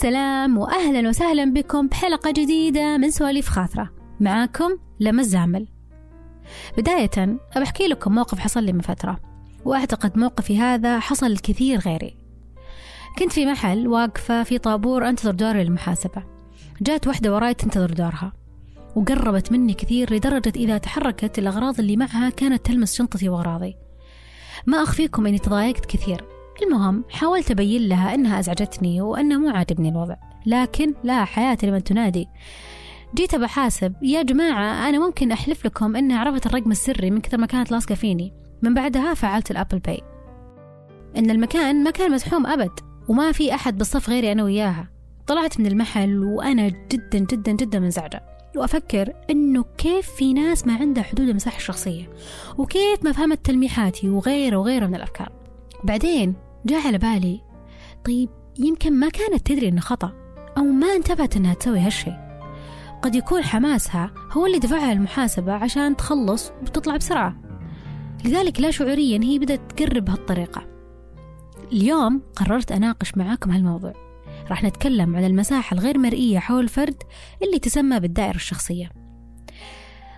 السلام وأهلا وسهلا بكم بحلقة جديدة من سواليف خاطرة. معاكم لما الزامل. بداية أبحكي لكم موقف حصل لي من فترة وأعتقد موقفي هذا حصل لكثير غيري. كنت في محل واقفة في طابور أنتظر دوري للمحاسبة جات واحدة وراي تنتظر دورها وقربت مني كثير لدرجة إذا تحركت الأغراض اللي معها كانت تلمس شنطتي وأغراضي. ما أخفيكم إني تضايقت كثير. المهم حاولت أبين لها أنها أزعجتني وأنه مو عاجبني الوضع لكن لا حياة لمن تنادي. جيت بحاسب يا جماعة أنا ممكن أحلف لكم أنها عرفت الرقم السري من كثر ما كانت لاصقة فيني. من بعدها فعلت الأبل باي. إن المكان ما كان مزحوم أبد وما في أحد بالصف غيري أنا وياها. طلعت من المحل وأنا جدا جدا جدا منزعجة. وأفكر إنه كيف في ناس ما عندها حدود المساحة الشخصية وكيف ما فهمت تلميحاتي وغيره وغيره من الأفكار. بعدين جاء على بالي. طيب يمكن ما كانت تدري إنه خطأ أو ما انتبهت إنها تسوي هالشيء قد يكون حماسها هو اللي دفعها المحاسبة عشان تخلص وتطلع بسرعة. لذلك لا شعوريا هي بدأت تقرب بهالطريقة. اليوم قررت أناقش معاكم هالموضوع. راح نتكلم عن المساحة الغير مرئية حول الفرد اللي تسمى بالدائرة الشخصية.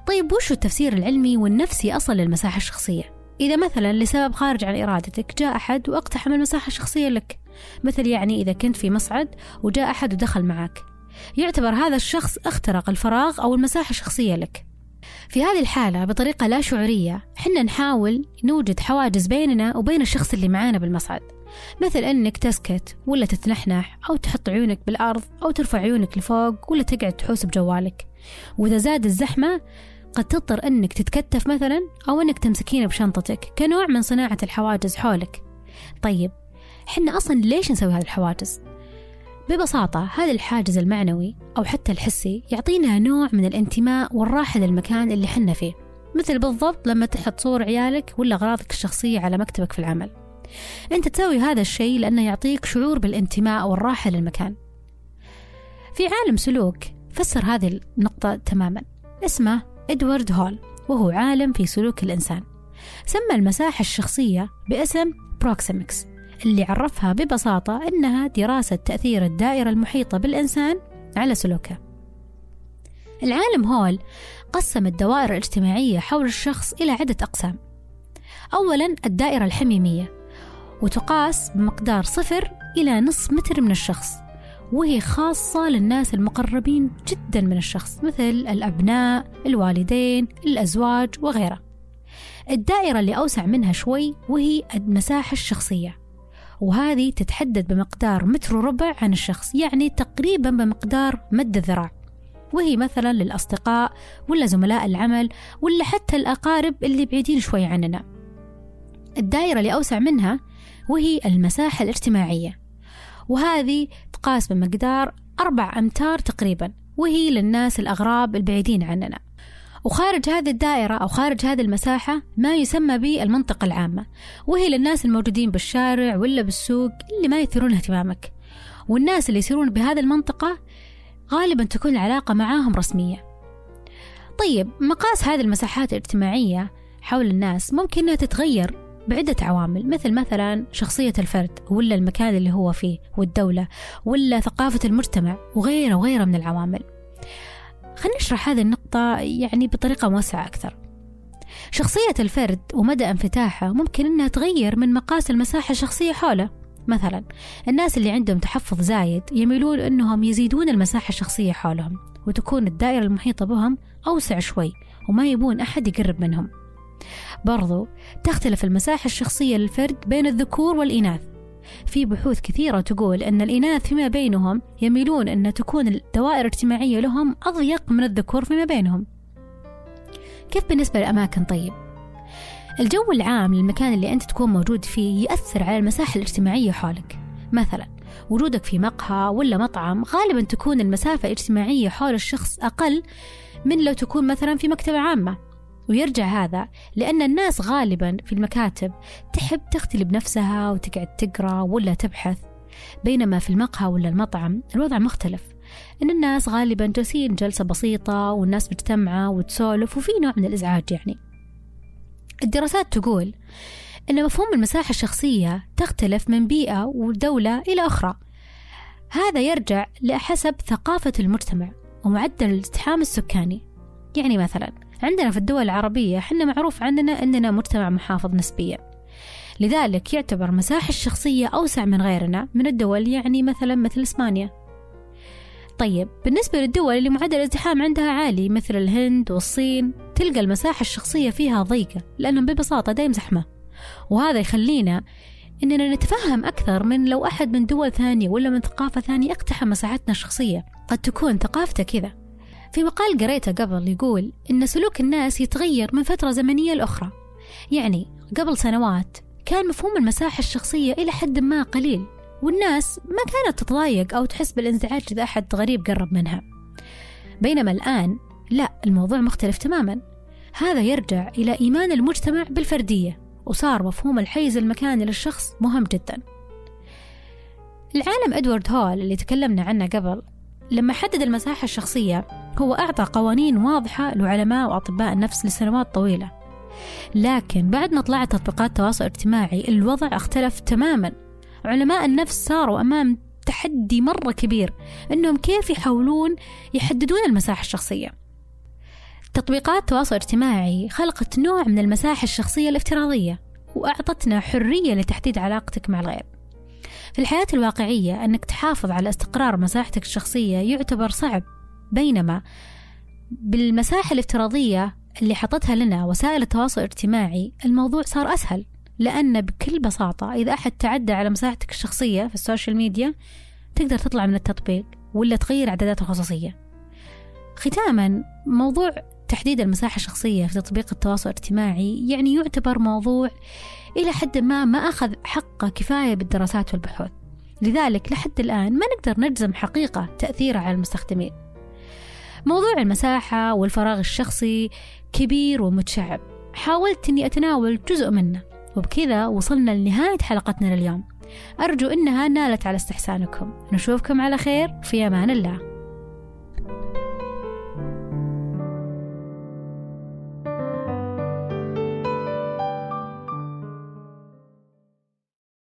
طيب وش التفسير العلمي والنفسي أصلا للمساحة الشخصية؟ إذا مثلا لسبب خارج عن إرادتك جاء أحد وأقتحم المساحة الشخصية لك. مثل يعني إذا كنت في مصعد وجاء أحد ودخل معك. يعتبر هذا الشخص اخترق الفراغ أو المساحة الشخصية لك. في هذه الحالة بطريقة لا شعورية حنا نحاول نوجد حواجز بيننا وبين الشخص اللي معانا بالمصعد. مثل أنك تسكت ولا تتنحنح أو تحط عيونك بالأرض أو ترفع عيونك لفوق ولا تقعد تحوس بجوالك. وإذا زاد الزحمة قد تضطر أنك تتكتف مثلا أو أنك تمسكين بشنطتك كنوع من صناعة الحواجز حولك. طيب حنا أصلا ليش نسوي هذه الحواجز؟ ببساطة هذا الحاجز المعنوي أو حتى الحسي يعطينا نوع من الانتماء والراحة للمكان اللي حنا فيه. مثل بالضبط لما تحط صور عيالك ولا أغراضك الشخصية على مكتبك في العمل. أنت تسوي هذا الشيء لأنه يعطيك شعور بالانتماء والراحة للمكان. في عالم سلوك فسر هذه النقطة تماما. اسمه إدوارد هول وهو عالم في سلوك الإنسان. سمى المساحة الشخصية باسم بروكسيمكس اللي عرفها ببساطة أنها دراسة تأثير الدائرة المحيطة بالإنسان على سلوكه. العالم هول قسم الدوائر الاجتماعية حول الشخص إلى عدة أقسام. أولا الدائرة الحميمية وتقاس بمقدار صفر إلى نصف متر من الشخص. وهي خاصة للناس المقربين جدا من الشخص مثل الأبناء الوالدين الأزواج وغيره. الدائرة اللي أوسع منها شوي وهي المساحة الشخصية. وهذه تتحدد بمقدار متر وربع عن الشخص يعني تقريبا بمقدار مد الذراع. وهي مثلا للأصدقاء ولا زملاء العمل ولا حتى الأقارب اللي بعيدين شوي عننا. الدائرة اللي أوسع منها وهي المساحة الاجتماعية. وهذه تقاس بمقدار أربع أمتار تقريبا وهي للناس الأغراب البعيدين عننا. وخارج هذه الدائرة أو خارج هذه المساحة ما يسمى بالمنطقة العامة وهي للناس الموجودين بالشارع ولا بالسوق اللي ما يثيرون اهتمامك. والناس اللي يصيرون بهذه المنطقة غالبا تكون العلاقة معاهم رسمية. طيب مقاس هذه المساحات الاجتماعية حول الناس ممكن أنها تتغير بعدة عوامل مثل مثلا شخصية الفرد ولا المكان اللي هو فيه والدولة ولا ثقافة المجتمع وغيره وغيره من العوامل. خلينا نشرح هذه النقطة يعني بطريقة موسعة أكثر. شخصية الفرد ومدى انفتاحه ممكن أنها تغير من مقاس المساحة الشخصية حوله. مثلا الناس اللي عندهم تحفظ زايد يميلون أنهم يزيدون المساحة الشخصية حولهم وتكون الدائرة المحيطة بهم أوسع شوي وما يبون أحد يقرب منهم. برضو تختلف المساحة الشخصية للفرد بين الذكور والإناث. في بحوث كثيرة تقول أن الإناث فيما بينهم يميلون أن تكون الدوائر الاجتماعية لهم أضيق من الذكور فيما بينهم. كيف بالنسبة للأماكن طيب؟ الجو العام للمكان اللي أنت تكون موجود فيه يأثر على المساحة الاجتماعية حولك. مثلا وجودك في مقهى ولا مطعم غالبا تكون المسافة الاجتماعية حول الشخص أقل من لو تكون مثلا في مكتبة عامة. ويرجع هذا لأن الناس غالبا في المكاتب تحب تختلي بنفسها وتقعد تقرأ ولا تبحث. بينما في المقهى ولا المطعم الوضع مختلف. إن الناس غالبا جالسين جلسة بسيطة والناس مجتمعة وتسولف وفي نوع من الإزعاج يعني. الدراسات تقول أن مفهوم المساحة الشخصية تختلف من بيئة ودولة إلى أخرى. هذا يرجع لحسب ثقافة المجتمع ومعدل الازدحام السكاني. يعني مثلا عندنا في الدول العربية حنا معروف عندنا أننا مجتمع محافظ نسبيا. لذلك يعتبر مساحة الشخصية أوسع من غيرنا من الدول يعني مثلا مثل إسبانيا. طيب بالنسبة للدول اللي معدل الازدحام عندها عالي مثل الهند والصين تلقى المساحة الشخصية فيها ضيقة لأنهم ببساطة دايم زحمة. وهذا يخلينا إننا نتفهم أكثر من لو أحد من دول ثانية ولا من ثقافة ثانية اقتحم مساحتنا الشخصية. قد تكون ثقافته كذا. في مقال قريته قبل يقول إن سلوك الناس يتغير من فترة زمنية لأخرى. يعني قبل سنوات كان مفهوم المساحة الشخصية إلى حد ما قليل والناس ما كانت تتضايق أو تحس بالانزعاج إذا أحد غريب قرب منها. بينما الآن لا الموضوع مختلف تماما. هذا يرجع إلى إيمان المجتمع بالفردية وصار مفهوم الحيز المكاني للشخص مهم جدا. العالم إدوارد هول اللي تكلمنا عنه قبل لما حدد المساحة الشخصية هو أعطى قوانين واضحة لعلماء وأطباء النفس لسنوات طويلة. لكن بعد ما طلعت تطبيقات التواصل الاجتماعي الوضع اختلف تماما. علماء النفس صاروا أمام تحدي مرة كبير إنهم كيف يحاولون يحددون المساحة الشخصية. تطبيقات التواصل الاجتماعي خلقت نوع من المساحة الشخصية الافتراضية وأعطتنا حرية لتحديد علاقتك مع الغير. في الحياة الواقعية أنك تحافظ على استقرار مساحتك الشخصية يعتبر صعب. بينما بالمساحة الافتراضية اللي حطتها لنا وسائل التواصل الاجتماعي الموضوع صار أسهل. لأن بكل بساطة إذا أحد تعدى على مساحتك الشخصية في السوشيال ميديا تقدر تطلع من التطبيق ولا تغير إعدادات الخصوصية. ختاما موضوع تحديد المساحة الشخصية في تطبيق التواصل الاجتماعي يعني يعتبر موضوع إلى حد ما ما أخذ حقه كفاية بالدراسات والبحوث. لذلك لحد الآن ما نقدر نجزم حقيقة تأثيره على المستخدمين. موضوع المساحة والفراغ الشخصي كبير ومتشعب. حاولت أني أتناول جزء منه وبكذا وصلنا لنهاية حلقتنا لليوم. أرجو أنها نالت على استحسانكم. نشوفكم على خير في أمان الله.